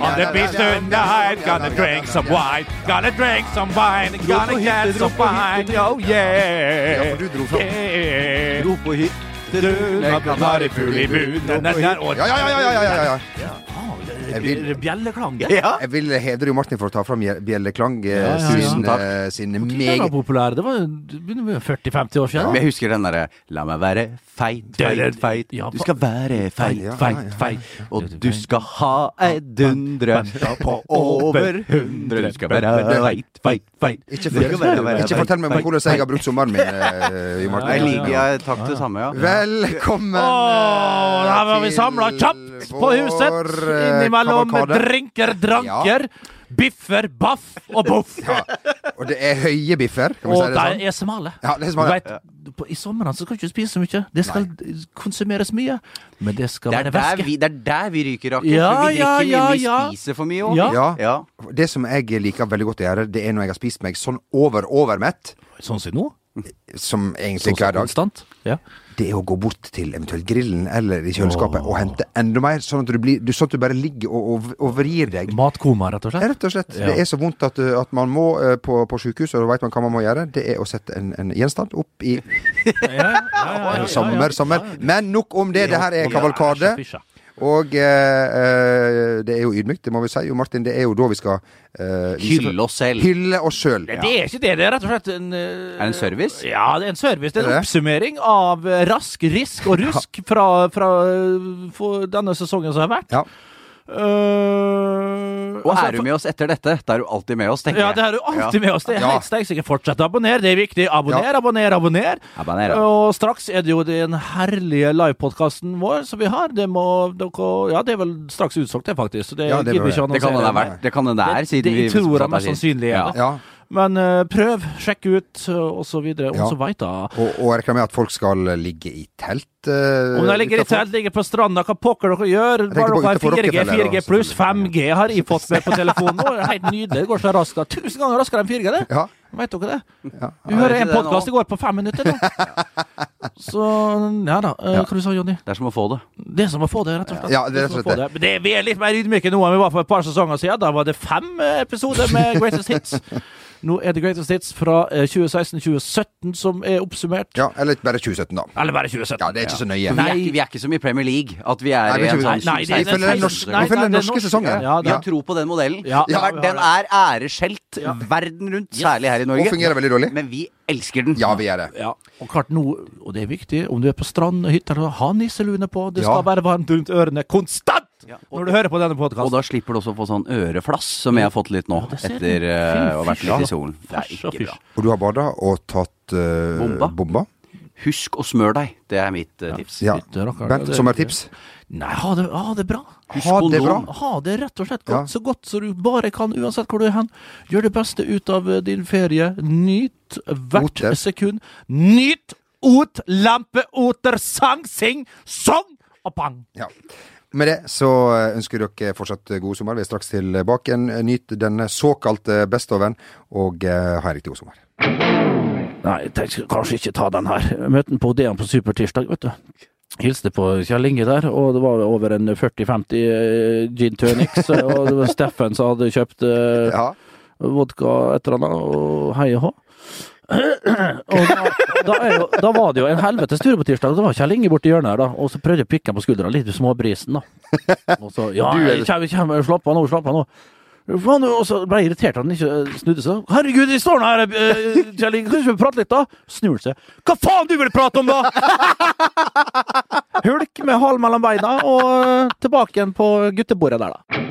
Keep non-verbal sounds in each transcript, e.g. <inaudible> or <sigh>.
On the beach tonight, gonna drink some wine. Gonna drink some wine, gonna get some wine. Oh yeah. Dro på hytte. I. Ja, ja, ja, ja, ja, ja. Bjelleklang. <laughs> Ja. Jeg vil hedre Jo Martin for å ta fram Bjelleklang eh, Ja, ja, ja. sin, eh, sin meget populær. Det var det 40-50 år siden. Men jeg husker den derre La meg være feit, feit, feit. Du skal være feit, feit, feit. Og du skal ha ei dundre på over hundre. Du skal være feit, feit, feit. Ikke, for, ikke fortell meg om hvordan jeg har brukt sommeren min, eh, Jeg liker jeg takk det samme, ja. Velkommen Oh, her var vi samla kjapt på huset. eh, Innimellom drinker, dranker, biffer, baff og boff. Og det er høye biffer, kan vi si Og det sånn? de er smale. Ja, det er smale. Vet, på, I sommeren så skal du ikke spise så mye. Det skal konsumeres mye, men det skal Det være væske. vi, det er der vi ryker, Aker. Ja, vi ja, drikker mye, ja, vi spiser for mye òg. Ja. Ja. Ja. Det som jeg liker veldig godt å gjøre, det er når jeg har spist meg sånn over overmett, Sånn som nå. som egentlig Sånn hver dag, konstant. Ja. Det er å gå bort til eventuelt grillen eller i kjøleskapet og hente enda mer, sånn at du, blir, du, sånn at du bare ligger og, og, og vrir deg. Matkoma, rett og slett. Rett og slett. Ja. Det er så vondt at, uh, at man må uh, på, på sykehus, og da vet man hva man må gjøre. Det er å sette en, en gjenstand opp i Ja, ja, ja, ja, ja. sommer, sommer. Men nok om det. Det her er kavalkade. Og eh, eh, det er jo ydmykt, det må vi si. Jo, Martin, det er jo da vi skal eh, Hylle oss selv. Hylle oss sjøl. Det er ikke det. Det er rett og slett en eh, Er det en service? Ja, det er en service. Det er en oppsummering av eh, rask, risk og rusk fra, fra eh, for denne sesongen som har vært. Ja. Eh, Og altså, er du med oss etter dette? Da er du alltid med oss, tenker Ja, jeg. det er du alltid med oss. Det er helt sterkt. Ikke Fortsett å abonnere, det er viktig. Abonner, abonner, abonner. Abonner, ja. Og straks er det jo den herlige livepodkasten vår som vi har. Det må dere Ja, det er vel straks utsolgt, det, faktisk. Så det, Ja, det det. Kan det ha vært. Det kan det være, Det- siden det- vi jeg tror mest er sannsynlig Ja. Ja. Men eh, prøv, sjekk ut, uh, og så videre. Ja. Og så veit da. Og, og reklamere at folk skal ligge i telt. Uh, Om de ligger i telt, ligger på stranda, hva pokker dere gjør? Bare dere har 4G, 4G pluss, 5G har jeg fått med på telefonen nå. Det helt nydelig. Det går så raskt. Tusen ganger raskere enn 4G, det. Ja. Vet dere det? Ja. Vi hører en det podkast i går på fem minutter da. <laughs> Så ja da. hva Ja. Hva du sa Jonny? Det er som å få det. Det er som å få det, rett og slett. Ja, det er rett og slett det. det. det, vi er litt mer ydmyke nå enn vi var for et par sesonger siden. Da var det fem eh, episoder med Greatest Hits. Nå er det Greatest Hits fra eh, 2016-2017 som er oppsummert. ja, eller bare 2017, da. Eller bare 2017. Ja, det er ikke så nøye. vi, er vi er ikke som i Premier League, at vi er Nei, vi i er en ikke- sånn Nei, nei, Vi følger den norske, Nei, vi følger den norske sesongen. Ja, Vi har tro på den modellen. Ja, ja, den er æreskjelt verden rundt, særlig her i Og Norge. fungerer veldig dårlig. Men vi elsker den. Ja, vi er det. Ja, og klart nå, og det er viktig, om du er på strand, og hytta, ha nisselue på. Det Ja. skal være varmt rundt ørene konstant Ja, når du hører på denne podkasten. Og da slipper du også å få sånn øreflass, som jeg har fått litt nå, ja, etter du. eh, å ha vært litt i solen. Det er ikke bra. Og du har bada og tatt uh, Bomba. bomba. Husk å smøre deg. Det er mitt uh, tips. Ja. Bent, sommertips. Nei, ha det, ha det bra. Husk Ha det bra. Ha det rett og slett godt, Ja. så godt som du bare kan, uansett hvor du er hen. Gjør det beste ut av din ferie. Nyt hvert Oter. sekund. Nyt ot, lampe, oter, sang, sing, song og pang. Ja. Med det så eh, ønsker dere fortsatt god sommer. Vi er straks tilbake igjen. Nyt denne såkalte bestoven, og eh, ha en riktig god sommer. Nei, jeg tenkte kanskje ikke ta den her. Møtte den på Odeon på supertirsdag, vet du. Hilste på Kjell Inge der, og det var over en 40-50 eh, gin tonics. og det var Steffen som hadde kjøpt eh, Ja. vodka et eller annet, og hei og hå. Og da, da, jo, da var det jo en helvetes tur på tirsdag. Det var Kjell Inge borti hjørnet her, da, og så prøvde jeg å pikke ham på skuldra, litt i småbrisen, da. Og så Ja, jeg kommer, slapp av nå, slapp av nå. Faen, Og så ble jeg irritert at han ikke snudde seg. Herregud, vi står nå her, eh, Kjell Inge, kan ikke vi prate litt, da? Snur han seg. Hva faen du vil prate om, da?! Hulk med halen mellom beina, og eh, tilbake igjen på guttebordet der, da.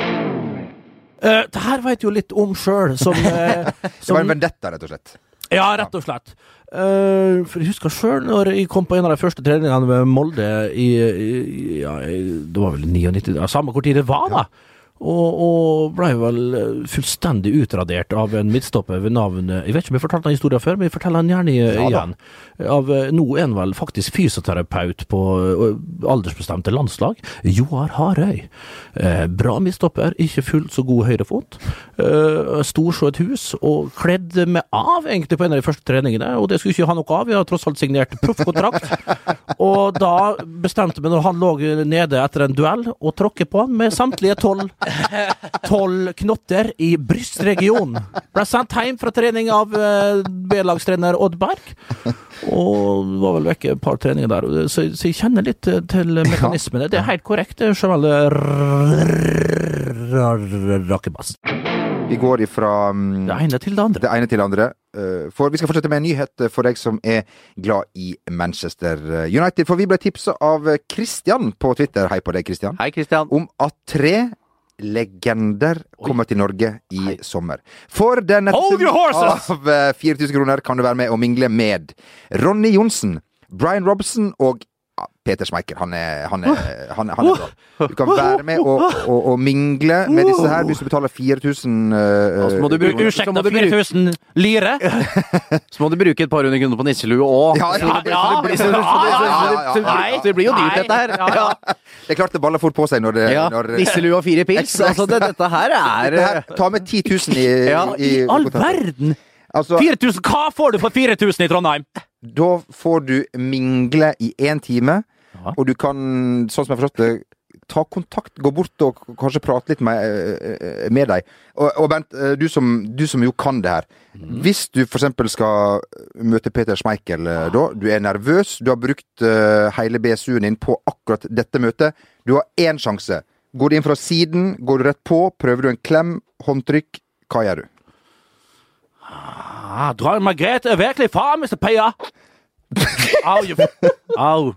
Uh, det her veit jo litt om sjøl, som, eh, Det var en vendetta, rett og slett. Ja, rett og slett. Uh, for jeg husker sjøl når jeg kom på en av de første treningene med Molde i, i ja, i- Det var vel 99, ja, samme hvor tid det var, da. Og, og blei vel eh, fullstendig utradert av en midtstopper ved navn Jeg vet ikke om jeg fortalte den historien før, men jeg forteller den gjerne Ja igjen. Av, eh, nå er han vel faktisk fysioterapeut på eh, aldersbestemte landslag. Joar Harøy. Eh, bra midtstopper, ikke fullt så god høyrefot. Eh, Stor som et hus, og kledd meg av egentlig på en av de første treningene. Og det skulle ikke ha noe av, vi har tross alt signert proffkontrakt. <laughs> og da bestemte vi, når han lå nede etter en duell, å tråkke på han med samtlige tolv <laughs> tolv knotter i brystregionen. Ble sendt hjem fra trening av uh, B-lagstrener Odd Berg. Og var vel vekke et par treninger der. Så, så jeg kjenner litt eh, til mekanismene. Det er helt korrekt. Det Rakebass. Vi går ifra um, Det ene til det andre. det ene til det andre. For vi skal fortsette med en nyhet for deg som er glad i Manchester United. For vi ble tipsa av Christian på Twitter, hei på deg, Christian, Hei, Christian. om at tre legender kommer til Norge i sommer. For den Hold av eh, 4000 kroner kan du være med og mingle med Ronny Johnsen, Brian Robson og Peter Schmeicher. Han er, han, er, han, er, han er bra. Du kan være med og, og, og mingle med disse her hvis du betaler 4000 uh, Og så må du bruke- du bruke- 4000 lire? <laughs> Så må du bruke et par hundre kroner på nisselue òg. Ja, ja, Ja, det blir- jo dyrt, dette her. Det er klart det baller fort på seg når det Ja, når, Nisselue og fire pils. Altså, det, dette her er her, Ta med 10 000 i, Ja, i, I all verden! Altså, 4000, hva får du for 4000 i Trondheim? da får du mingle i én time, Og du kan, sånn som jeg forstått det, ta kontakt, gå bort og kanskje prate litt med, eh, med deg. Og, og Bent, eh, du som, du som jo kan det her. Hvis du f.eks. skal møte Peter Schmeichel ja. da, du er nervøs, du har brukt uh, hele BSU-en din på akkurat dette møtet, du har én sjanse. Går du inn fra siden, går du rett på, prøver du en klem, håndtrykk, hva gjør du? Ah, dronning Margrethe er virkelig far, Mr. Peyer. Au, oh,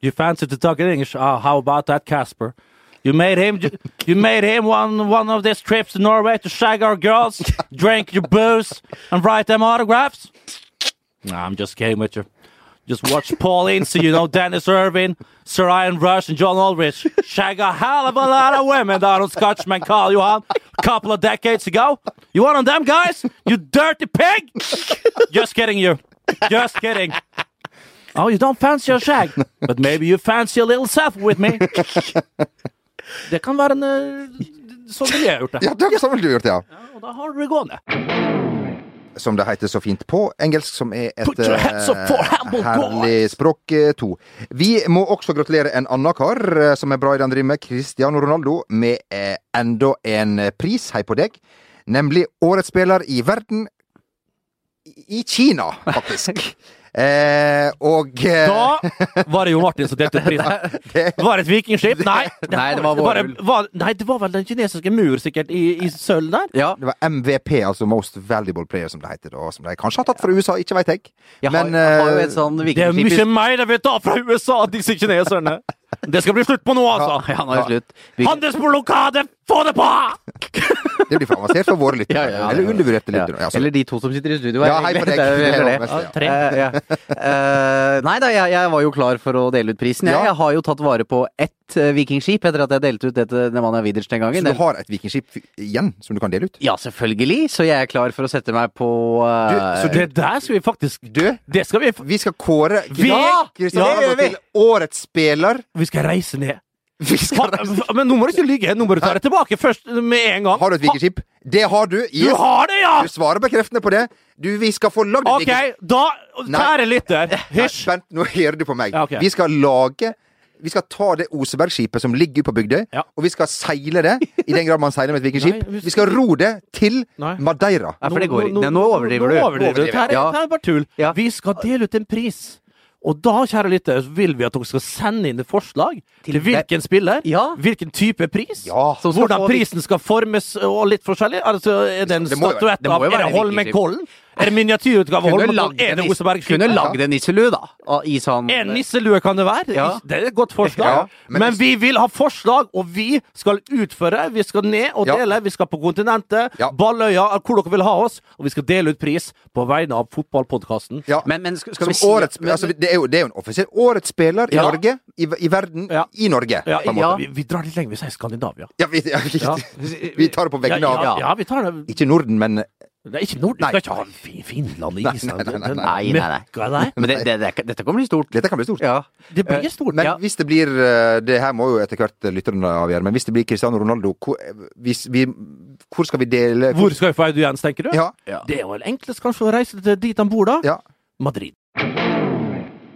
you fancied to talk in English? Oh, how about that, Casper? You made him. You made him one one of these trips to Norway to shag our girls, <laughs> drink your booze, and write them autographs. Nah, I'm just kidding with you. Just watch Paul Ince, you know, Dennis Irvin, Sir Ian Rush, and John Aldrich shag a hell of a lot of women down on Scotchman Carl Johan a couple of decades ago. You one of them guys? You dirty pig! Just kidding, you. Just kidding. Oh, you don't fancy a shag, but maybe you fancy a little self with me. <laughs> Det kan være en eh, Sånn ville jeg gjort det. Ja, det er sånn ville du gjort, ja. Ja, og da har du det gående. som det heter så fint på engelsk, som er et eh, herlig språk eh, to. Vi må også gratulere en annen kar som er bra i det han driver med, Cristiano Ronaldo, med enda en pris. Hei på deg. Nemlig Årets spiller i verden i Kina, faktisk. <laughs> eh, og eh, Da var det jo Martin som delte ut prisen. <laughs> det, Det var et vikingskip? Nei, <laughs> Nei, det var var, var, Nei, det var vel den kinesiske mur, sikkert, i, i sølv der? Ja. det var MVP, altså Most Valuable Player, som det heter. Da, som de kanskje har tatt fra USA, ikke veit jeg. Jeg har, Men jeg har jo eh, et sånn Det er mye mer de vil ta fra USA, disse kineserne. <laughs> Det skal bli slutt på nå, altså. Ja, nå er det slutt. Vi- Handelsblokade, få det på! <laughs> det blir for avansert for våre lyttere. Ja, ja, ja. Eller undervurderte lyttere. Ja, så- Eller de to som sitter i studio. Ja, hei på deg. Det Det det. best, ja. Tre. Eh, ja. Eh, nei da, jeg, jeg var jo klar for å dele ut prisen. Jeg, Ja. jeg har jo tatt vare på ett eh, vikingskip etter at jeg delte ut det til Nemanja Widerch den gangen. Så du har et vikingskip igjen som du kan dele ut? Ja, selvfølgelig. Så jeg er klar for å sette meg på uh, Du, så Det der skal vi faktisk Du, Det skal vi vi skal kåre Kristian Ja, til årets spiller. Vi skal reise ned. Men nå må du ikke lyve! Nå må du ta det tilbake først med en gang. Har du et vikingskip? Det har du. Du har det, ja! Du svarer bekreftende på det. Du, vi skal få lagd et vikingskip. da. Kjære lytter, hysj. Vent, nå hører du på meg. Ja, okay. Vi skal lage Vi skal ta det Osebergskipet som ligger på Bygdøy, Ja. og vi skal seile det, i den grad man seiler med et vikingskip. Vi skal ro det til Nei. Madeira. Nei, for det går ikke. Nå overdriver du. Nå overdriver du. Dette er, Ja. er bare tull. Ja. Vi skal dele ut en pris. Og da, kjære lytter, vil vi at dere skal sende inn et forslag til, Til hvilken spiller, Ja. hvilken type pris, Ja. Hvordan prisen skal formes og litt forskjellig. Altså, er det en statuett av Er det Holmenkollen? Er det miniatyrutgave av Holmenkollen? Er det Osebergskipet? Kunne lagd en nisselue, da. I sånn En nisselue kan det være. Ja. Det er et godt forslag. Ja, men men vi vil ha forslag, og vi skal utføre. Vi skal ned og Ja. dele. Vi skal på kontinentet, Ja. Balløya, hvor dere vil ha oss. Og vi skal dele ut pris på vegne av fotballpodkasten. Ja. Men, men skal, skal vi si årets, men- altså, det, er jo, det er jo en offisiell årets spiller i Ja. Norge, i, i verden, Ja. i Norge, Ja, på en ja. måte. Vi, vi drar litt lenger. Vi sier Skandinavia. Ja, vi, ja, vi, Ja. vi tar det på Ja, vegne ja, av ja, vi tar det. Ikke Norden, men Det er ikke Nord... Du skal ikke ha Fin- Finland, Island nei, nei, nei, nei, nei, nei. Men det, det, det, dette kan bli stort. Dette kan bli stort. Ja. Det blir stort. Men Ja. hvis det blir eh, Det her må jo etter hvert lytterne avgjøre, men hvis det blir Cristiano Ronaldo, hvor, hvis vi, hvor skal vi dele Hvor skal vi få audiens, tenker du? Ja. Ja. Det er vel enklest kanskje å reise dit han bor, da? ja. Madrid.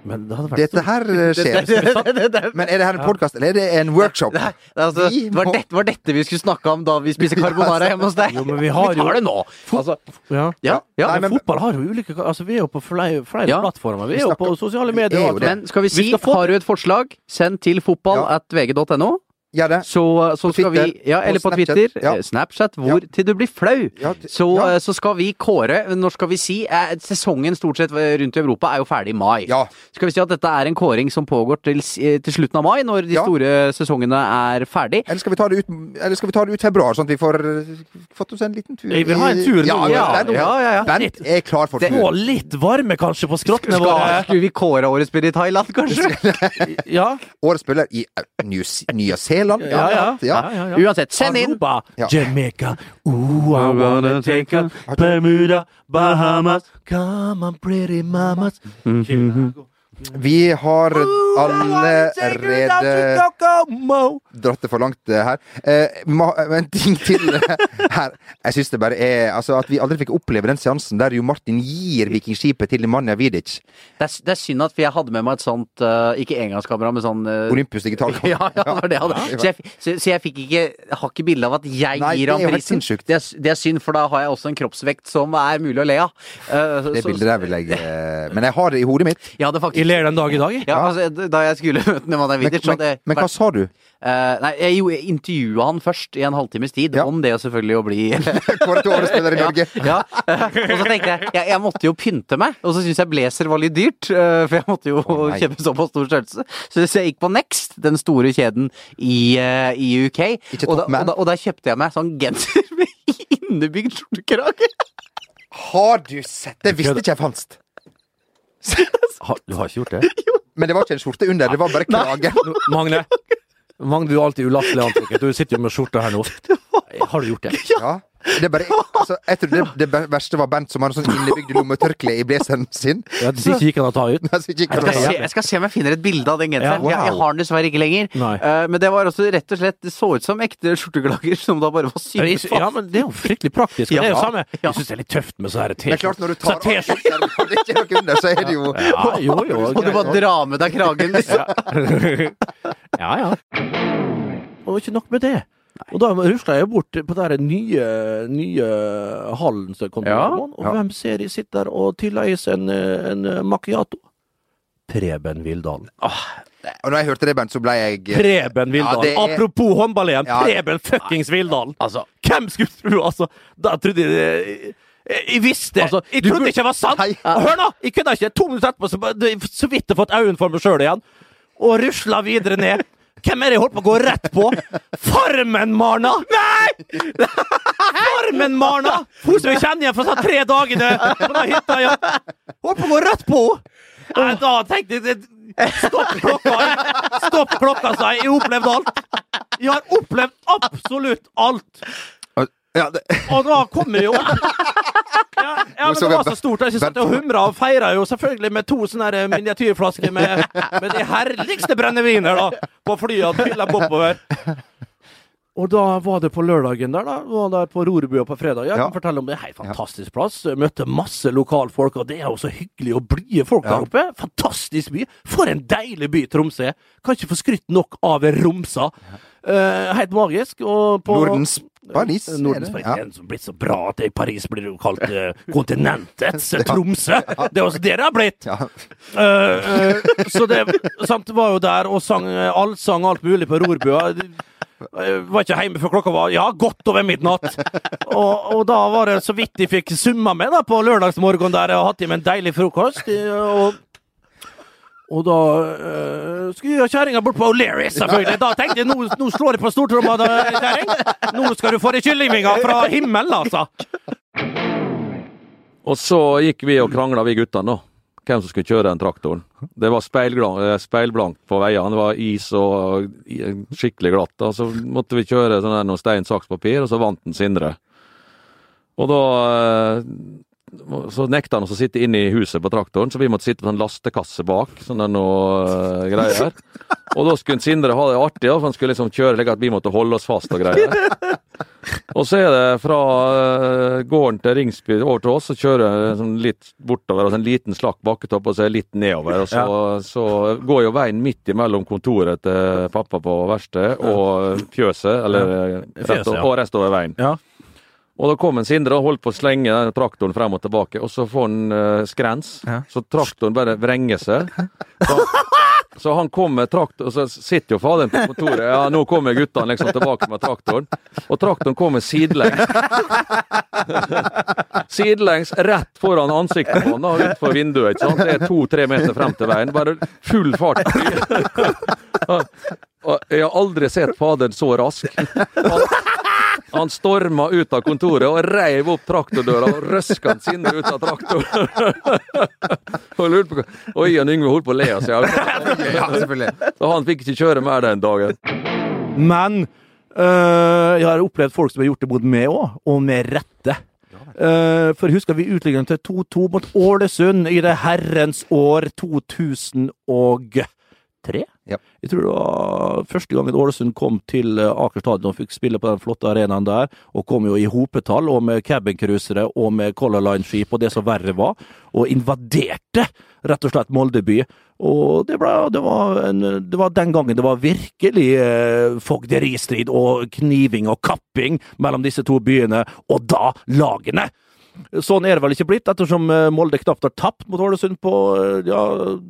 Dette her <laughs> skjer. Men er det her en podkast, eller er det en workshop? Nei, altså, det var, det, var dette vi skulle snakke om da vi spiser <laughs> carbonara hjemme hos deg? Jo, men vi har jo- tar det nå! Altså, Ja. ja, ja. Nei, men, men- fotball har jo ulike Altså, vi er jo på flere, flere Ja. plattformer. Vi Vi er jo på sosiale medier. er jo. Men skal vi Vi si, skal få- har du et forslag, send til fotball Ja. at vg.no. Gjør det. Så, så skal Twitter, vi Ja, eller på Snapchat, Twitter. ja. eh, Snapchat. Hvor til du blir flau. Ja, t- Så, ja. eh, så skal vi kåre Når skal vi si eh, Sesongen stort sett rundt i Europa er jo ferdig i mai. Ja. Skal vi si at dette er en kåring som pågår til, eh, til slutten av mai, når de Ja. store sesongene er ferdig? Eller skal vi ta det ut Eller skal vi ta det ut februar, sånn at vi får eh, fått oss en liten tur? Jeg vil ha en tur nå. Ja, Ja, Bent, ja, ja, ja. Bent er klar for tur. Få litt varme kanskje på skrottene våre. Skulle vi kåre årets spiller i Thailand, kanskje? <laughs> Ja, Årets spiller i eh, New Se- Zeeland. ja, ja. ja. ja, ja. Uansett, send inn! Aruba, Ja. Jamaica, ooh, I wanna take a Bermuda, Bahamas, come on pretty mamas. Chicago. Vi har allerede dratt det for langt eh, her. Eh, en ting til eh, <laughs> her. Jeg syns det bare er Altså At vi aldri fikk oppleve den seansen der jo Martin gir Vikingskipet til Nemanja Vidic. Det er, det er synd at jeg hadde med meg et sånt eh, Ikke engangskamera, men sånn eh, Olympus digitalkamera. <laughs> Ja, ja, det var det jeg hadde. Så jeg, så, så jeg fikk ikke har ikke bilde av at jeg Nei, gir ham prisen. Det er, det er synd, for da har jeg også en kroppsvekt som er mulig å le av. Uh, Det bildet der vil jeg eh, Men jeg har det i hodet mitt. Ja, det faktisk ler den dag i dag. ja, altså, Da jeg skulle <laughs> møte Nemanja Men, Vidic, Men, men, men hva sa du? Uh, Nei, jeg jo intervjua han først i en halvtimes tid, Ja. om det selvfølgelig å bli <laughs> Kåret til i Norge. Ja, ja. Og så tenkte jeg, jeg jeg måtte jo pynte meg, og så syntes jeg blazer var litt dyrt. uh, For jeg måtte jo oh, kjøpe såpass stor størrelse. Så så jeg gikk på Next, den store kjeden i, uh, i UK. Ikke Og da, og, da, og der kjøpte jeg meg sånn genser <laughs> med innebygd skjortekrage. Har du sett Det visste ikke jeg fantes. <laughs> Ha, du har ikke gjort det? Men det var ikke en skjorte under, det var bare krage. <laughs> Magne, Magne, du er alltid ulastelig antrukket. Du sitter jo med skjorta her nå. Har du gjort det? Ja. Det bare, altså, jeg tror det, det verste var Bent som hadde sånn innebygd lommetørkle i blazeren sin. Ja, det ikke gikk an å ta ut. <laughs> Nei, Jeg skal, se, jeg skal se om jeg finner et bilde av den genseren. Ja, jeg, jeg har den dessverre ikke lenger. Eh, men det var også rett og slett Det så ut som ekte skjorteklager som da bare var sydd jeg- Ja, men det er jo fryktelig praktisk. ja, Det er jo samme. Ja. Jeg syns det er litt tøft med så her Det er klart, når du tar T-skjorte av og <laughs> det er noe under, så er det jo Ja, jo, jo. <laughs> Og du bare drar med deg kragen. Liksom. Ja, ja. Og ikke nok med det. Og da rusla jeg bort på den nye, nye hallen som kom Ja, og ja. hvem ser de sitter og tillager seg en, en macchiato? Preben Vildalen. Og når jeg hørte det, Bent, så ble jeg Preben Vildalen. Ja, er- Apropos håndball-EM, Ja. Preben fuckings Vildalen! Altså, Hvem skulle tro, altså? Da trodde jeg det jeg, jeg visste Altså, Jeg trodde burde- ikke det var sant! Nei. Hør nå! Jeg kunne ikke To minutter etterpå så, så vidt jeg fått øynene for meg sjøl igjen. Og rusla videre ned. Hvem er det jeg holdt på å gå rett på? Farmen-Marna! Nei! Farmen-Marna! Hun som jeg kjenner igjen fra sånn tre dagene på den hytta. Ja. Holdt på å gå rett på henne! Da tenkte jeg Stopp klokka! Stopp klokka, sa jeg. Jeg har opplevd alt. Jeg har opplevd absolutt alt. Ja, det, <laughs> Og da kommer jo <laughs> Ja, ja men det var så stort. Jeg satt og humra og feira jo selvfølgelig med to sånne miniatyrflasker med, med de herligste brenneviner da, på flyet og fylla oppover. Og da var det på lørdagen der, da. Var der på Rorbu på fredag. Jeg Ja. kan fortelle om det. Hei, fantastisk plass. Møtte masse lokalfolk, og det er jo så hyggelig og blide folk Ja. der oppe. Fantastisk by. For en deilig by Tromsø. Kan ikke få skrytt nok av Romsa. Uh, helt magisk. Og på Nordens Paris. er. Ja. Er blitt så bra at i Paris blir jo kalt uh, <laughs> kontinentets Tromsø. Det er også det det har blitt. Ja. Uh, uh, så det sant, var jo der og sang allsang alt mulig på rorbua. Jeg var ikke hjemme før klokka var ja, godt over midnatt. Og, og da var det så vidt de fikk summa med da, på lørdagsmorgen der og hatt i meg en deilig frokost. Og, og da uh, skulle jeg ha kjerringa bort på O'Leary, selvfølgelig. Da tenkte jeg nå, nå slår jeg på stortromma, da, kjerring. Nå skal du få deg kyllingvinger fra himmelen, altså. Og så gikk vi og krangla, vi guttene, da. Hvem som skulle kjøre den traktoren. Det var eh, speilblankt på veiene. Det var is og skikkelig glatt. Og så måtte vi kjøre sånn der noe stein, saks, papir, og så vant den Sindre. Og da eh, så nekta han oss å sitte inne i huset på traktoren, så vi måtte sitte på en lastekasse bak. sånn der noe uh, greier. Og da skulle Sindre ha det artig, for han skulle liksom kjøre slik at vi måtte holde oss fast og greier. Og så er det fra uh, gården til Ringsby over til oss, så kjører jeg sånn litt bortover, altså en liten slakk bakketopp, og så litt nedover. Og så, så går jo veien midt imellom kontoret til pappa på verkstedet og fjøset, eller rett, Fjøset, ja. og rest over veien. Ja. Og da kom en Sindre og holdt på å slenge traktoren frem og tilbake, og så får han uh, skrens. Ja. Så traktoren bare vrenger seg. Så, så han kom med traktor, og så sitter jo faderen på kontoret. Ja, nå kommer guttene liksom tilbake med traktoren. Og traktoren kommer sidelengs. sidelengs rett foran ansiktet på han, utenfor vinduet. ikke sant? Det er to-tre meter frem til veien. Bare full fart. Og jeg har aldri sett faderen så rask. Han, han storma ut av kontoret og reiv opp traktordøra og røska sinne ut av traktoren. <laughs> og lurte på hva Og Ian Yngve holdt på å le av seg. <laughs> Ja, selvfølgelig. Så han fikk ikke kjøre mer den dagen. Men øh, jeg har opplevd folk som har gjort det mot meg òg, og med rette. Uh, for husker vi utligningen til 2-2 mot Ålesund i det herrens år 2003? Ja. Jeg tror det var første gangen Ålesund kom til eh, Aker stadion og fikk spille på den flotte arenaen der, og kom jo i hopetall, og med cabincruisere og med Color Line-skip og det som verre var, og invaderte rett og slett Molde by. Og det, ble, det, var en, det var den gangen det var virkelig eh, fogderistrid og kniving og kapping mellom disse to byene, og da lagene! Sånn er det vel ikke blitt, ettersom eh, Molde knapt har tapt mot Ålesund på eh, ja,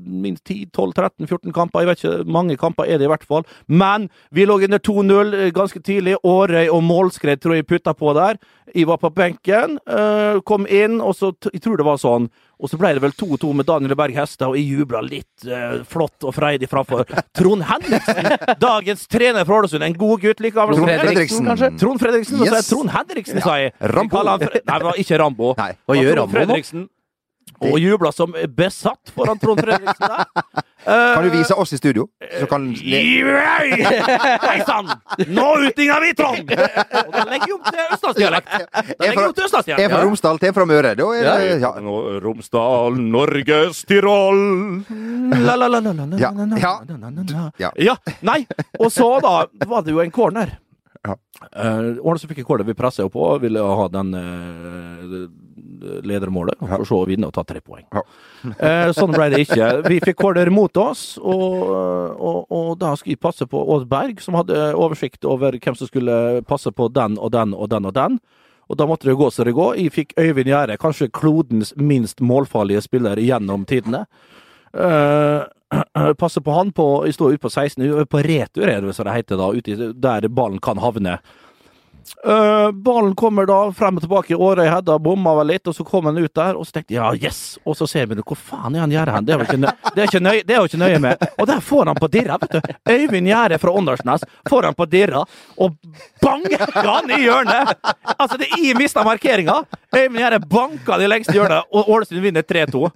minst 10-12-13-14 kamper. Jeg vet ikke, mange kamper er det i hvert fall. Men vi lå under 2-0 eh, ganske tidlig. Årøy og Målskred tror jeg putta på der. Jeg var på benken, kom inn, og så jeg tror det var sånn. Og så ble det vel 2-2 med Daniel Berg Hestad, og jeg jubla litt eh, flott og freidig framfor Trond Henriksen! Dagens trener for Ålesund. En god gutt likevel. Trond Fredriksen. kanskje? Trond Fredriksen. Og så er Trond Henriksen, sa jeg. Rambo. Han Nei, ikke Rambo. Nei. Hva gjør Rambo? Fredriksen. Og jubla som besatt foran Trond Fredriksen der. <laughs> Kan du vise oss i studio? Så kan Hei sann! Nå utligna vi, Trond! Og da legger vi opp til østlandsdialekt. Den legger jo til til En fra. Romsdal til en fra Møre. Da er det ja. Romsdal, Norges Tyrol la, la, la, la, la, la, Ja, la, la, ja. la, la, la, la. Ja. ja. Nei, og så da var det jo en corner. Ja. Uh, Årene fikk jeg corner, vi pressa på og ville ha den uh, ledermålet, Ja. for så å vinne og ta tre poeng. Ja. uh, <laughs> sånn ble det ikke. Vi fikk corner mot oss, og, og, og da skulle vi passe på Ås Berg, som hadde oversikt over hvem som skulle passe på den og den og den og den. Og da måtte det gå som det går. Jeg fikk Øyvind Gjerde, kanskje klodens minst målfarlige spiller gjennom tidene. Eh, <clears throat> passe på han på står ute på 16, på retur, er det som det heter da, i- der ballen kan havne. Uh, ballen kommer da frem og tilbake. Årøy Hedda bomma vel litt, og så kom han ut der. Og så tenkte jeg ja, yes! Og så ser vi hvor faen er han Gjerde hen? Det er jo ikke, nøye, ikke nøye med. Og der får han på dirra, vet du. Øyvind Gjerde fra Åndalsnes får han på dirra, og banker han i hjørnet! Altså, det er jeg mista markeringa. Øyvind Gjerde banka det i lengste hjørnet, og Ålesund vinner 3-2.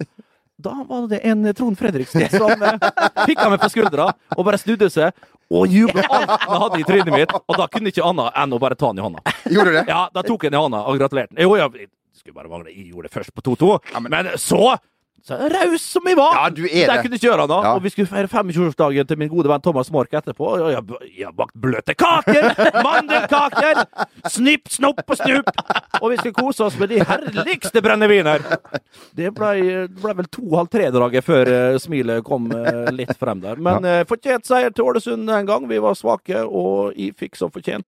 Da var det en Trond Fredriksen som eh, fikk meg på skuldra og bare snudde seg og jubla alt han hadde i trynet mitt. Og da kunne ikke annet enn å bare ta han i hånda. Gjorde du det? Ja, da tok jeg den i hånda og gratulerte. Jo, ja, det skulle bare mangle. Jeg gjorde det først på 2-2. men... så så raus som jeg var! Ja, du er Der det. kunne ikke gjøre nå. Ja. Og vi skulle feire 25-årsdagen til min gode venn Thomas Mork etterpå. Og jeg, jeg har bakt bløte kaker! Mandelkaker! Snipp, snopp og snupp! Og vi skulle kose oss med de herligste brenneviner! Det ble, ble vel to-halv tre-draget før uh, smilet kom uh, litt frem der. Men uh, fortjent seier til Ålesund en gang. Vi var svake, og jeg fikk som fortjent.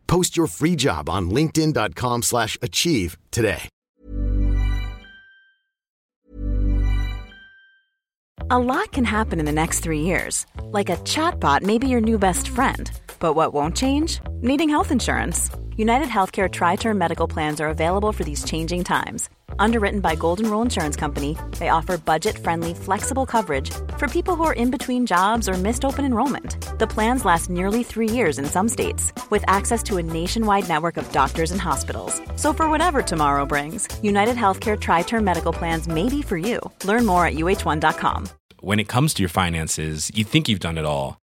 Post your free job on linkedin.com/achieve today. A lot can happen in the next three years. Like a chatbot may be your new best friend. But what won't change? Needing health insurance. United Healthcare Tri Term Medical Plans are available for these changing times. Underwritten by Golden Rule Insurance Company, they offer budget friendly, flexible coverage for people who are in between jobs or missed open enrollment. The plans last nearly three years in some states, with access to a nationwide network of doctors and hospitals. So, for whatever tomorrow brings, United Healthcare Tri Term Medical Plans may be for you. Learn more at uh1.com. when it comes to your finances, you think you've done it all.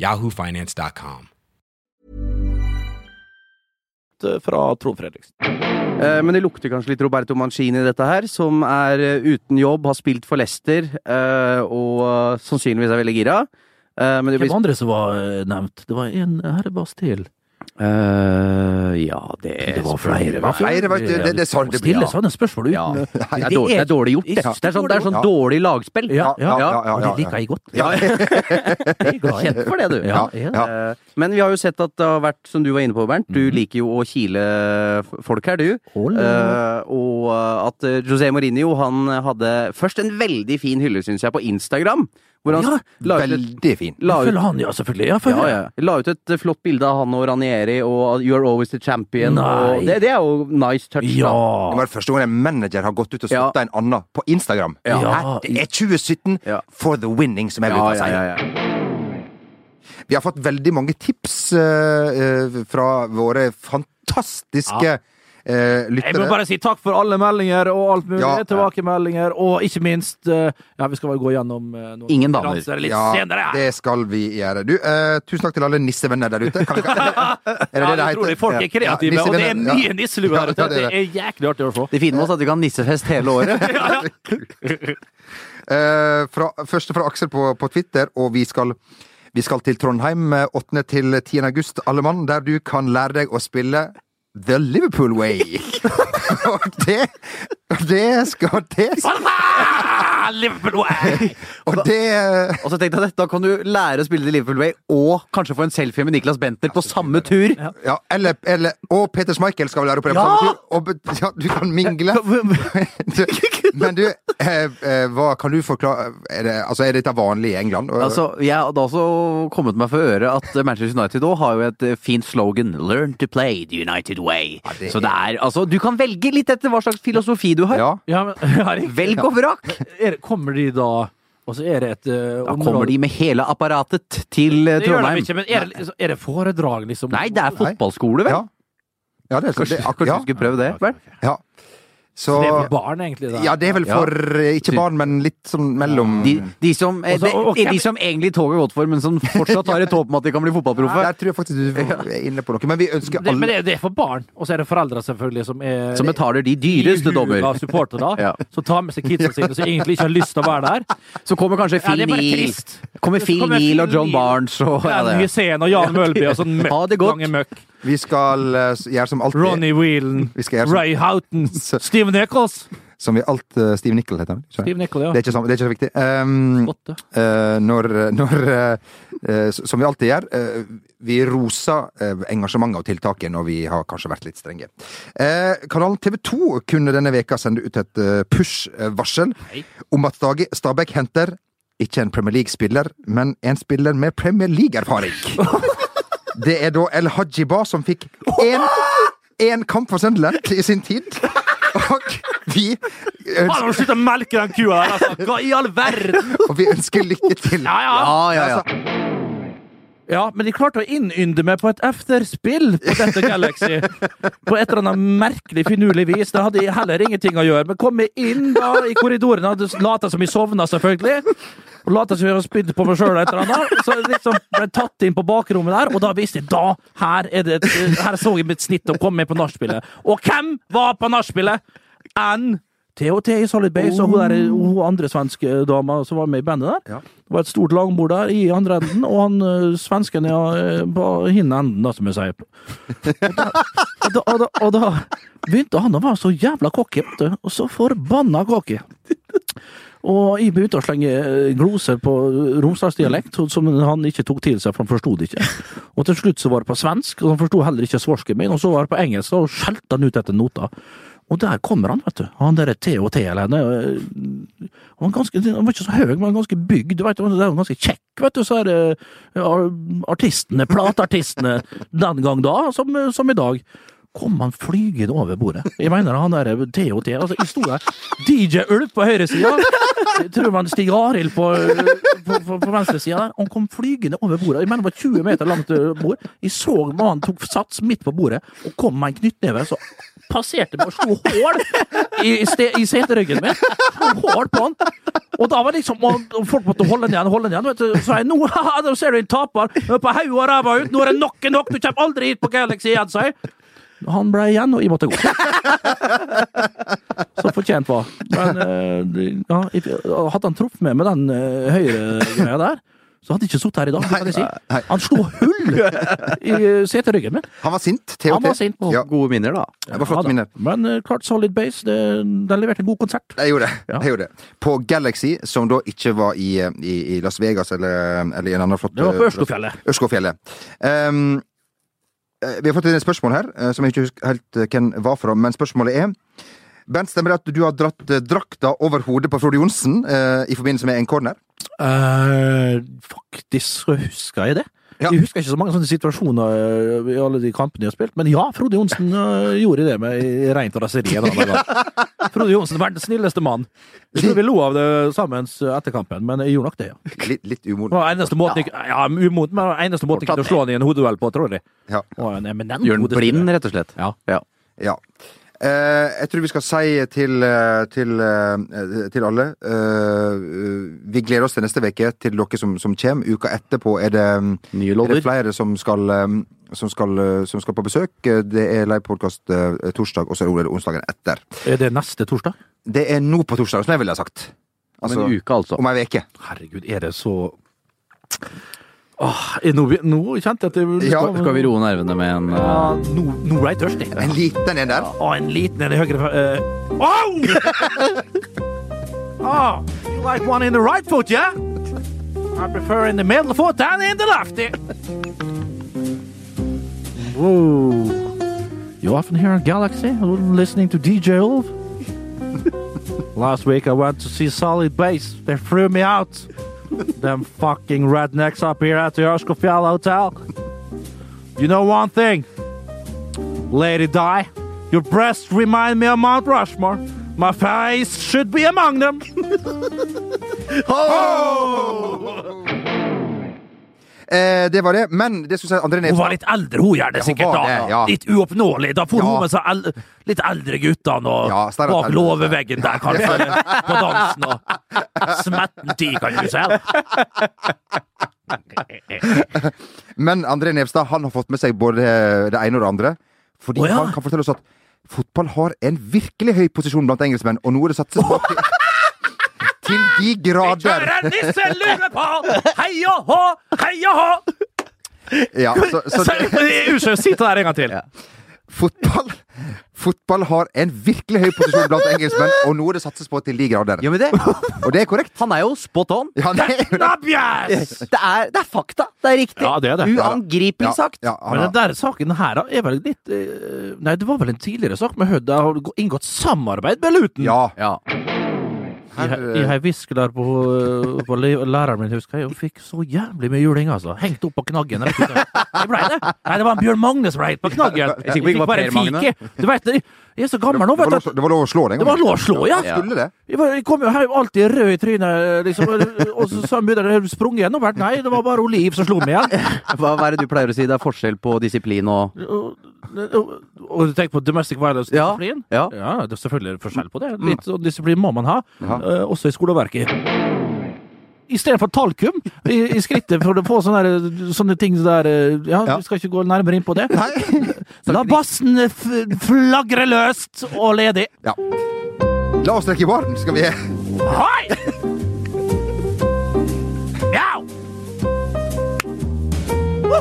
yahoofinance.com. Fra Trond Fredriksen. Eh, Men det lukter kanskje litt Roberto Mancini, dette her, som er eh, uten jobb, har spilt for Leicester eh, og eh, sannsynligvis er veldig gira. Eh, Men det Hvem blir andre som var eh, nevnt? Det var en herre Bastil. Eh, Ja, det Det var flere. Det var flere, vet du. Det- det er sånn det blir, Stille ja. sånne spørsmål uten Ja. Nei, Det er dårlig, det er dårlig gjort, det. Det er sånn, det er sånn Ja. dårlig lagspill. Ja, ja, ja, ja, Og ja, det liker jeg godt. Ja. <laughs> Jeg er glad i Kjent det. for det, du. Ja, Ja, ja. ja. Eh, Men vi har jo sett at det har vært, som du var inne på, Bernt, du Mhm. liker jo å kile f- folk her, du. Ole. Eh, og eh, at eh, José Mourinho han hadde først en veldig fin hylle, syns jeg, på Instagram. Hvor han Ja, la, ut et, Veldig fin. la, Følger ut, han, ja, selvfølgelig. Ja, ja, følger. ja, la ut et eh, flott bilde av han og Ranieri og You're always the champion. Og det, det er jo nice touch. Det da. var det første gang en manager har gått ut og Ja. en annen på Instagram. Ja. Hæ? Det er 2017 Ja. for the winning, som jeg bruker å si. ja, ja. Vi har fått veldig mange tips uh, uh, fra våre fantastiske eh, Jeg må bare si takk for alle meldinger og alt mulig. Ja. Tilbakemeldinger, og ikke minst eh, Ja, vi skal vel gå gjennom eh, noen Ingen damer. litt Ja, senere. det skal vi gjøre. Du, eh, tusen takk til alle nissevenner der ute. Kan vi, <laughs> er det det det heter? utrolig. Folk er kreative, Ja, og det er mye nisselue her ute. det er jæklig artig å få. Det fine med oss er at vi kan nissefest hele året. <laughs> <laughs> Eh, fra, første fra Aksel på, på Twitter, og vi skal, vi skal til Trondheim eh, 8. til 10. august, alle mann, der du kan lære deg å spille The Liverpool Way. <laughs> <laughs> og det Det skal det Liverpool way! Og det eh, Og så tenkte jeg at Da kan du lære å spille til Liverpool Way og kanskje få en selfie med Niklas Bentner på samme tur. Ja, eller, eller Og Peter Schmeichel skal vel være på det på Ja! samme tur. Og, ja, du kan mingle. <laughs> Du- Men du, eh, eh, hva kan du forklare Er, det, altså, er dette vanlig i England? Altså, Jeg hadde også kommet meg for øre at Manchester United òg har jo et fint slogan 'Learn to play the United way'. det Så det er, altså, Du kan velge litt etter hva slags filosofi du har. ja. Ja, men. <laughs> Velg og vrak! Er, kommer de da Og så er det et uh, Da kommer de med hele apparatet til eh, Det gjør de Trondheim. ikke, men er det, er det foredrag, liksom? Nei, det er fotballskole, vel? Ja. Ja, det er, Kanskje, det, kanskje ja, du skulle prøve det? Vel? ja. Så Det er for barn, egentlig. Da. Ja, det er vel for ja. Ikke barn, men litt sånn mellom De, de, som, eh, Og så- og- og de, som egentlig toget er godt for, men som fortsatt har et håp om at de kan bli fotballproffe. Der tror jeg faktisk du er inne på noe. Men vi ønsker det, men det, det er for barn, og så er det foreldre selvfølgelig som er Som betaler de dyreste dommer. Av supportere, <laughs> Ja. som tar med seg kidsa sine, som egentlig ikke har lyst til å være der. Så kommer kanskje Ja, Phil er Neal. Kommer Så Phil Neal og John. Barnes og ja, Ja. Hussein og Jan Mølby og sånn møkk. Ha det godt. Vi skal eh, gjøre som alltid. Ronny Whelan, som- Ray Houghton, Steven Nichols. Som vi alt uh, Steve Nicol heter han. Steve Nichols, ja. Det er ikke så, det er ikke så viktig. Um, uh, når når uh, Som vi alltid gjør. vi roser engasjementet og tiltaket når vi har kanskje vært litt strenge. Kanalen TV 2 kunne denne veka sende ut et push-varsel om at Stage- Stabæk henter ikke en Premier League-spiller, men en spiller med Premier League-erfaring. <laughs> Det er da El Hajiba som fikk én én kamp for Sunderland i sin tid. Og vi ønsker, Slutt å melke den kua der, altså! Hva i all verden? og vi ønsker lykke til. Ja, ja. Ja, ja, ja. Ja, men de klarte å innynde meg på et efterspill på dette Galaxy. På et eller annet merkelig, finurlig vis. Det hadde heller ingenting å gjøre. Men kom jeg inn da i korridoren, og lata som jeg sovna, selvfølgelig. Og lata som jeg hadde spydd på meg sjøl et eller annet. Så liksom ble tatt inn på bakrommet der, og da visste jeg da her, er det her så jeg mitt snitt å komme med på nachspielet. Og hvem var på nachspielet? Enn THT i Solid Base og hun, der, hun andre svenske dama som var med i bandet der. Ja. Det var et stort langbord der i andre enden, og han øh, svensken ja, øh, på hin enden, da, som jeg sier. Og da, og, da, og, da, og da begynte han å være så jævla cocky. Og så forbanna cocky. Og jeg begynte å slenge gloser på romsdalsdialekt som han ikke tok til seg, for han forsto det ikke. Og til slutt så var det på svensk, og han forsto heller ikke svorsken min, og så var det på engelsk, og skjelte han ut etter nota. Og der kommer han, vet du. Han der THT eller øh, Han var, ganske, han var ikke så høy, men var ganske bygd. Du vet, han er ganske kjekk, vet du. Så er det øh, artistene, plateartistene <laughs> den gang da, som, som i dag. Kom han flygende over bordet. Jeg mener han der THT. Altså, jeg sto der. DJ Ulf på høyresida. Tror man Stig Arild på, på, på, på venstresida der. Han kom flygende over bordet. Jeg mener det var 20 meter langt øh, bord. Jeg så mannen tok sats midt på bordet og kom med en knyttneve. Så passerte meg og slo hull i, i, seteryggen min. Hull på han. Og da var liksom og Folk måtte holde den igjen, holde den igjen. Vet du. Så jeg <laughs> nå, ser du en taper. Er På hodet og ræva ut. Nå er det nok er nok. Du kommer aldri hit på Galaxy igjen, sa jeg. Han ble igjen, og jeg måtte gå. <laughs> Så fortjent var. Men eh, ja, hadde han truffet meg med den uh, høyre-greia der, så hadde jeg ikke sittet her i dag. jeg si. Han slo hull i eh, seteryggen min. Han var sint. THT. Han var sint. Ja, Gode minner, da. det var flotte Ja minner. Men eh, klart Solid Base, det, den leverte en god konsert. Jeg gjorde det. Ja. Gjorde det. På Galaxy, som da ikke var i, i, i Las Vegas eller, eller i en annen flott Det var på Ørskogfjellet. Ørskogfjellet. Um, eh, vi har fått et spørsmål her, eh, som jeg ikke husker helt eh, hvem var fra, men spørsmålet er Bent, stemmer det at du har dratt eh, drakta over hodet på Frode Johnsen eh, i forbindelse med en corner? Uh, faktisk husker jeg det. Ja. Jeg husker ikke så mange sånne situasjoner eh, i alle de kampene jeg har spilt, men ja, Frode Johnsen eh, gjorde det med rent raseri. <laughs> Frode Johnsen, verdens snilleste mann. Jeg tror vi lo av det sammen etter kampen, men jeg gjorde nok det, ja. Litt, litt Det umoden. eneste måten ja, umot, men eneste måten jeg kunne slå han i en hodeduell på, tror jeg. Ja. Og en eminent Gjør den blind, rett og slett. Ja. Ja. Eh, jeg tror vi skal si til, eh, til, eh, til alle eh, Vi gleder oss til neste uke, til dere som, som kommer. Uka etterpå er det, er det flere som skal, som, skal, som skal på besøk. Det er livepodkast torsdag, og så er det onsdagen etter. Er det neste torsdag? Det er nå på torsdag, som jeg ville ha sagt. Om en uke, altså. Om ei uke. Herregud, er det så Åh, nå, nå kjente jeg at det Ja, Skal vi roe nervene med en Ja, eh, nå, nå ble jeg tørstig. En liten en der. Ja, en liten en i høyre uh, Au! oh, <laughs> you like one in the right foot, yeah? I prefer in the middle foot than in the lefty. Whoa. You often hear a Galaxy listening to DJ Ulf? <laughs> Last week I went to see Solid Bass. They threw me out. Them fucking rednecks up here at the Ørskogfjell Hotel. You know one thing? Lady Di, your breasts remind me of Mount Rushmore. My face should be among them. <laughs> Oh! <laughs> Eh, det var det. Men det syns jeg André Hun var litt eldre, hun gjør det sikkert. da. det, ja. Litt uoppnåelig. Da får Ja. hun med seg el litt eldre guttene og Ja, bak låveveggen der, kanskje. <laughs> På dansen og smetten tid, kan du si. <laughs> Men André Nevstad han har fått med seg både det ene og det andre. Fordi oh, han kan fortelle oss at fotball har en virkelig høy posisjon blant engelskmenn, og nå er det satses på <laughs> til, de grader. Kjører nisselue på! Hei og hå, hei og hå! Ja, så, så det, Unnskyld, si det der en gang til. fotball, fotball har en virkelig høy posisjon blant engelskmenn, og noe det satses på til de grader. Ja, men det Og det er korrekt. Han er jo spot on. Ja, det er det. Er, det er fakta. Det er riktig. Ja, det er det. Uangripelig sagt. Ja, Men den der saken her er vel litt eh, Nei, det var vel en tidligere sak men. Der har inngått samarbeid med Luton. ja. Ja. Jeg, jeg har der på, på læreren min, husker jeg, og fikk så jævlig mye juling, altså. Hengt opp på knaggen. Det blei ble det. Nei, det var en Bjørn Magne som ble helt på knaggen. Jeg fikk bare en fike. Du vet, jeg, er så gammel nå, vet du. det var lov å slå den Det var lov å slå, ja! Skulle det? Jeg, kom jo hjem alltid rød i trynet, liksom, og så sa begynner det sprunget gjennom hvert? nei, det var bare Oliv som slo meg igjen. <laughs> Hva, er det du pleier å si? Det er forskjell på disiplin og Og, du tenker på domestic violence Ja, disiplin? ja. det er selvfølgelig forskjell på det. Litt sånn disiplin må man ha, eh, også i skoleverket. I stedet for talkum i, i skrittet for å få sånne, der- sånne ting der eh, Ja, Ja. vi skal ikke gå nærmere inn på det. Nei. <laughs> La bassen f flagre løst og ledig. Ja. La oss trekke i baren, skal vi Hei! Oh.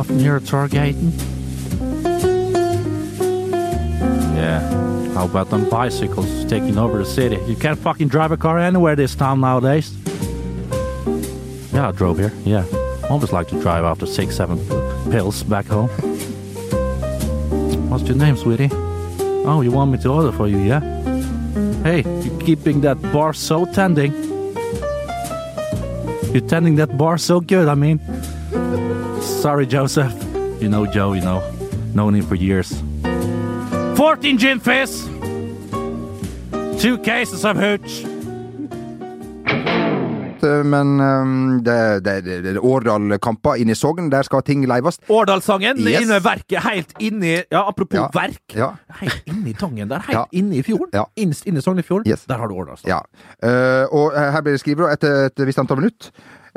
often hear a Yeah. How about them bicycles taking over the city? You can't fucking drive a car anywhere this town nowadays. Yeah, I drove here. Yeah. Always like to drive after six, seven pills back home. What's your name, sweetie? Oh, you want me to order for you, yeah? Hey, you keeping that bar so tending. You're tending that bar so good, I mean. Sorry, Joseph. You know Joe, you know. Known him for years. 14 gin fizz! Two cases of hooch. Men um, det, det, det, det er Årdal-kamper inne i Sogn, der skal ting leivast. Årdalssangen Yes. inne i verket, helt inni Ja, apropos Ja. verk. Ja. Helt inni Tangen der, helt Ja. inne i fjorden. Ja. Innst inne i Sognefjorden. Yes. Der har du Årdalssangen. Ja. Uh, og her blir det skrevet etter et visst antall minutt.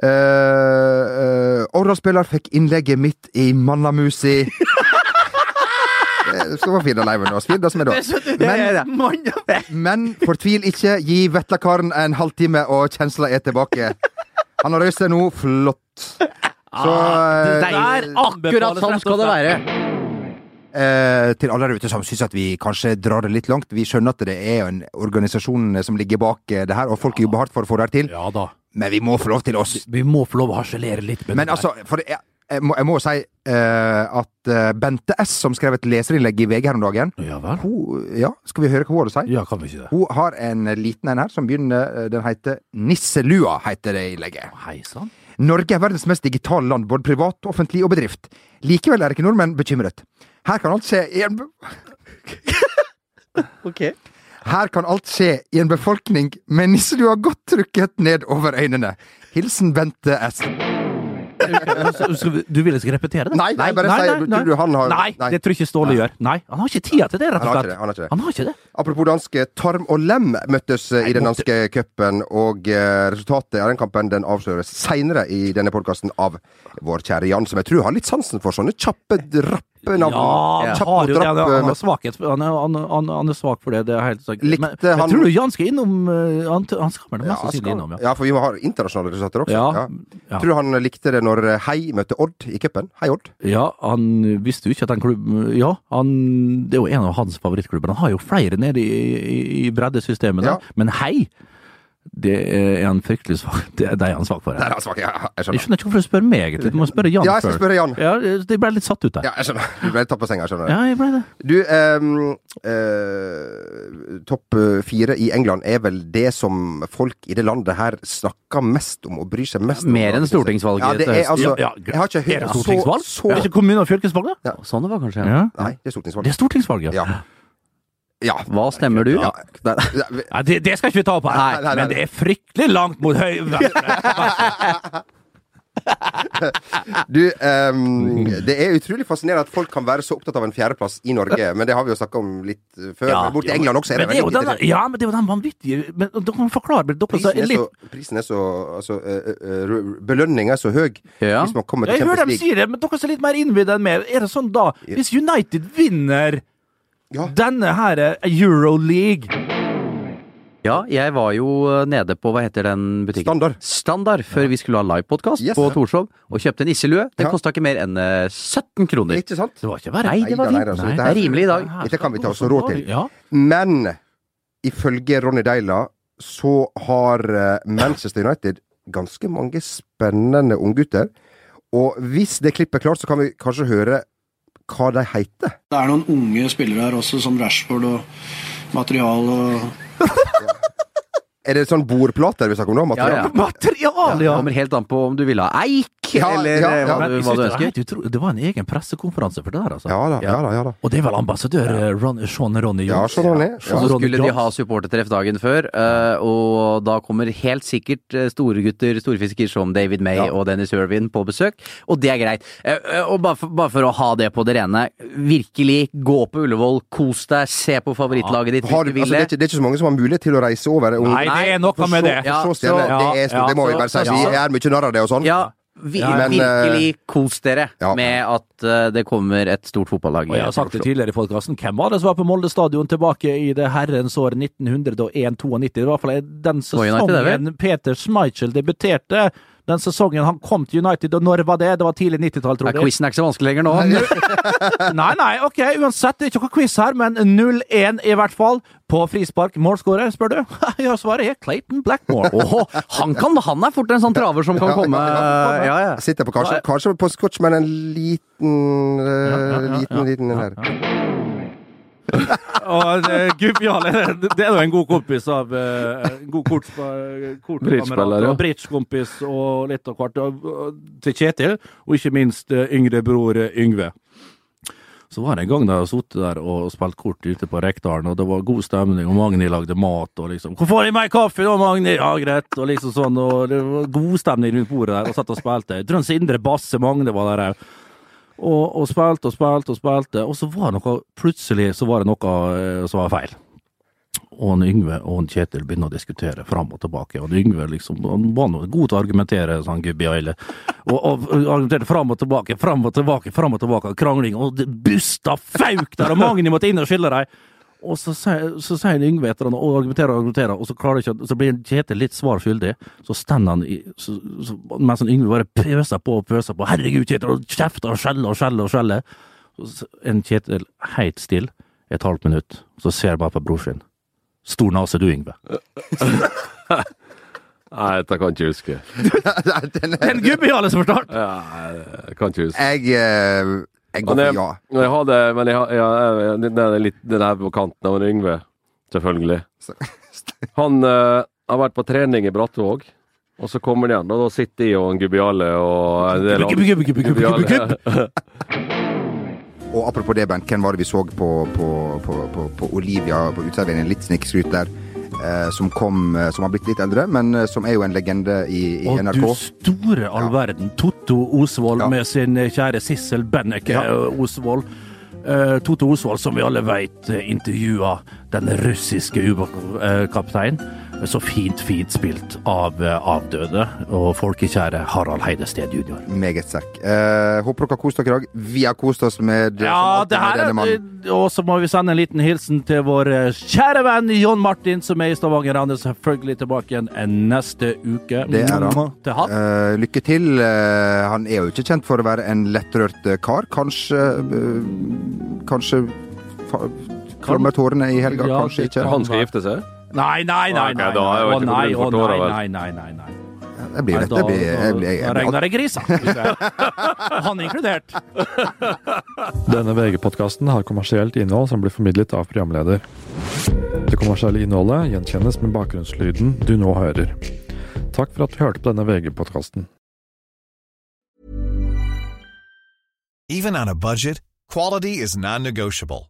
Uh, Årdal-spiller fikk innlegget mitt i Mannamusi. <laughs> Skal være fint å leve med oss. Det som er da. Men, men fortvil ikke. Gi vetlakaren en halvtime, og kjensla er tilbake. Han har røst seg nå. Flott. Så det Der Akkurat sånn skal det være! Eh, til alle der ute som syns at vi kanskje drar det litt langt. Vi skjønner at det er en organisasjon som ligger bak eh, det her, og folk jobber hardt for å få det her til. Ja da. Men vi må få lov til oss. Vi må få lov å harselere litt med Men det der. altså, for jeg, jeg, må, jeg må si uh, at eh, Bente S, som skrev et leserinnlegg i VG her om dagen Ja vel? hun, Ja, skal vi høre hva hun har å si? Ja, kan vi ikke det? Hun har en liten en her som begynner eh, Den heter Nisselua, heter det innlegget. Hei sann. Norge er verdens mest digitale land, både privat, offentlig og bedrift. Likevel er ikke nordmenn bekymret. Her kan alt skje i en <laughs> Ok. Her kan alt skje i en befolkning med nisselua godt trykket ned over øynene. Hilsen Bente S. Du vil ikke repetere det? Nei, nei, bare nei, nei, nei, du han har- Nei, nei. det tror jeg ikke Ståle gjør. Nei, Han har ikke tida til det, rett og slett. Han har ikke det. Han har ikke det. Apropos danske, Tarm og Lem møttes eh, i den danske cupen, og eh, resultatet av den kampen den avsløres seinere i denne podkasten av vår kjære Jan, som jeg tror har litt sansen for sånne kjappe, rappe navn. Ja, han Kjapp har jo drapp, Han, eh, han, har svakhet, han, er, han, han, han er svak for det. Det er helt sagt. Likte Men jeg han- tror du Jan skal innom eh, Han, han skal vel mest sannsynlig innom, ja. ja, for vi har internasjonale resultater også. Ja, ja. Tror du han likte det når Hei møtte Odd i cupen? Hei, Odd. Ja, han visste jo ikke at den klubben Ja, han, det er jo en av hans favorittklubber. Han har jo flere nede i, i, i breddesystemet, Ja. men hei! Det er han fryktelig svak <laughs> Det er det han svak for. Det er han svak. Ja, jeg Jeg skjønner. skjønner ikke hvorfor du spør meg, egentlig. Du må spørre Jan Ja, jeg skal spørre Jan. Ja, det ble litt satt ut der. Ja, jeg skjønner. Du ble tatt på senga, jeg du Ja, jeg ble det. Du, ehm, eh, topp eh, fire i England er vel det som folk i det landet her snakker mest om og bryr seg mest om. Mer enn stortingsvalget Ja, det er altså Ja, ja, Jeg har ikke hørt så, så Er det ikke kommune- og fylkesvalg, da? Ja. Sånn det var kanskje. Ja. Nei, det er stortingsvalg. Det er stortingsvalg, ja. Ja. Ja. Hva stemmer du? Ja. Ja, <laughs> det, det skal ikke vi ta opp her, Nei, nei, nei, men det er fryktelig langt mot høy... <laughs> Du, um, det er utrolig fascinerende at folk kan være så opptatt av en fjerdeplass i Norge, men det har vi jo snakka om litt eh, før. Ja, borti ja, England også er det det veldig den. Ja, men det er jo den vanvittige Men forklare Prisen er litt så, prisen er så altså, uh, uh, Belønninga er så høy Ja. hvis man kommer til Jeg hører dem si det, men dere er litt mer innvidde enn meg. Er det sånn da, hvis United vinner Ja. denne her er Euroleague Ja, jeg var jo eh, nede på, hva heter den butikken? Standard. Standard, før vi skulle ha livepodkast Yes. på Torshov, og kjøpte nisselue. Den Ja. kosta ikke mer enn eh, 17 kroner. Ikke sant? Det var ikke bare Nei, det var Nei, fint. altså, Nei, det er rimelig i dag. Dette kan vi ta oss råd til. Ja. Men ifølge Ronny Deila så har eh, Manchester United ganske mange spennende unggutter. Og hvis det klippet er klart, så kan vi kanskje høre hva de heter. Det er noen unge spillere her også, som Rashford og material og <laughs> Er det sånn bordplater vi snakker om nå? Ja, ja. Material, ja! Kommer helt an på om du vil ha eik, <laughs> Ja, eller ja, eh, ja. hva, Men du, hva du det, var ønsker? utro- det var en egen pressekonferanse for det der, altså. Ja da, ja da. ja da. Og det er vel ambassadør eh, Ron, Sean Ronny Ja, Jones? Sean Ronny, ja. Så skulle de ha supportertreff dagen før, eh, og da kommer helt sikkert store gutter, storfisker som David May Ja. og Dennis Irvin på besøk, og det er greit. Og bare for, bare for å ha det på det rene, virkelig gå på Ullevål, kos deg, se på favorittlaget ditt Har, altså, det, er ikke, det er ikke så mange som har mulighet til å reise over. og- Nei, det er noe med det. Ja, så stjerne, så- det, er, ja, det må vi bare si. Vi er mye narr av det og sånn. Ja, vi, Ja, men, virkelig kos dere ja. med at eh, det kommer et stort fotballag. Og jeg har sagt det tidligere i podkasten. Hvem var det som var på Molde stadion tilbake i det herrens år 1901-92? Det var i hvert fall den sesongen Peter Schmeichel debuterte. Den sesongen han kom til United, og når var det? Det var tidlig 90-tall, tror Ja, jeg. Quizen er ikke så vanskelig lenger nå. <laughs> Nei, nei, ok, uansett, det er ikke noe quiz her, men 0-1 i hvert fall. På frispark. Målskårer, spør du? <laughs> Ja, svaret er Clayton Blackmore. <laughs> Oh, han, kan, han er fort en sånn traver som kan Ja, komme. ja, Ja, ja. Sitter på kanskje, kanskje på scotch, men en liten eh, liten, liten den der. Og uh, Gubjale det er jo en god kompis av uh, En god kort, kort Bridgespiller, ja. og bridgekompis og litt av hvert til Kjetil, og ikke minst uh, yngre bror eh, Yngve. Så var det en gang da jeg satt der og spilte kort ute på Rekdalen, og det var god stemning, og Magni lagde mat, og liksom 'Hvor får jeg mer kaffe da, Magni?' Ja, greit, og liksom sånn, og det var god stemning rundt bordet der, og satt og spilte. Tror Sindre Basse Magne var der òg. Og, og spilte og spilte og spilte, og så var det noe Plutselig så var det noe eh, som var feil. Og han Yngve og han Kjetil begynner å diskutere fram og tilbake. Og han Yngve liksom, han var noe god til å argumentere, sånn gubbi og ille. Og, og argumenterte fram og tilbake, fram og tilbake, fram og tilbake. Krangling, og det busta fauk der, og Magni måtte inn og skille dem. Og så sier, så sier han Yngve etter han og argumenterer og argumenterer, og så klarer ikke, så blir Kjetil litt svar skyldig. Så stender han i, så, så, mens han Yngve bare pøser på og pøser på. Herregud, Kjetil, og kjefter og skjeller og skjeller og skjeller. Så en Kjetil helt stille et halvt minutt, så ser jeg bare på bror sin. Stor nase du, Yngve. <laughs> Nei, dette kan jeg ikke huske. <laughs> Den er- En gubbe liksom forstått! Ja, jeg kan ikke huske. Jeg, eh, jeg går Men for ja. jeg hadde, men jeg, har- ja, jeg, den er litt den er på kanten av Yngve, selvfølgelig. <laughs> Han uh, har vært på trening i Brattvåg, og så kommer han igjen, og da sitter jeg og en Gubbiale og en del Gubbe, gubbe, gubbe, gubbe, gubbe, gubbe. Gubbiale. Og apropos det, Bent, hvem var det vi så på, på, på, på, på Olivia på uteserveringen? Litt snikskryt der. Eh, som kom eh, Som har blitt litt eldre, men eh, som er jo en legende i, i Og NRK. du store all verden. Totto Osvold Ja. med sin kjære Sissel Benneke Ja. Osvold. Uh, Totto Osvold, som vi alle uh, intervjua den russiske ubåtkapteinen. Så fint, fint spilt av eh, avdøde og folkekjære Harald Heidested jr. Meget sekk. Eh, håper dere har kost dere i dag. Vi har kost oss med, som Ja, det her denne er mannen. Og så må vi sende en liten hilsen til vår eh, kjære venn John Martin, som er i Stavanger. Han er selvfølgelig tilbake igjen eh, neste uke. Det er han. Til han. Eh, lykke til. Eh, han er jo ikke kjent for å være en lettrørt eh, kar. Kanskje eh, Kanskje klammer tårene i helga, Ja, kanskje ikke. Han skal gifte seg? Nei, nei, nei. nei, nei, Å nei, å nei, nei, nei, nei. nei. Det blir, Da, blir, jeg blir, jeg da blir, regner det griser. jeg- <laughs> Han inkludert. <laughs> Denne VG-podkasten har kommersielt innhold som blir formidlet av programleder. Det kommersielle innholdet gjenkjennes med bakgrunnslyden du nå hører. Takk for at du hørte på denne VG-podkasten. Even on a budget, quality is non-negotiable.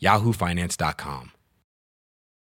yahoofinance.com.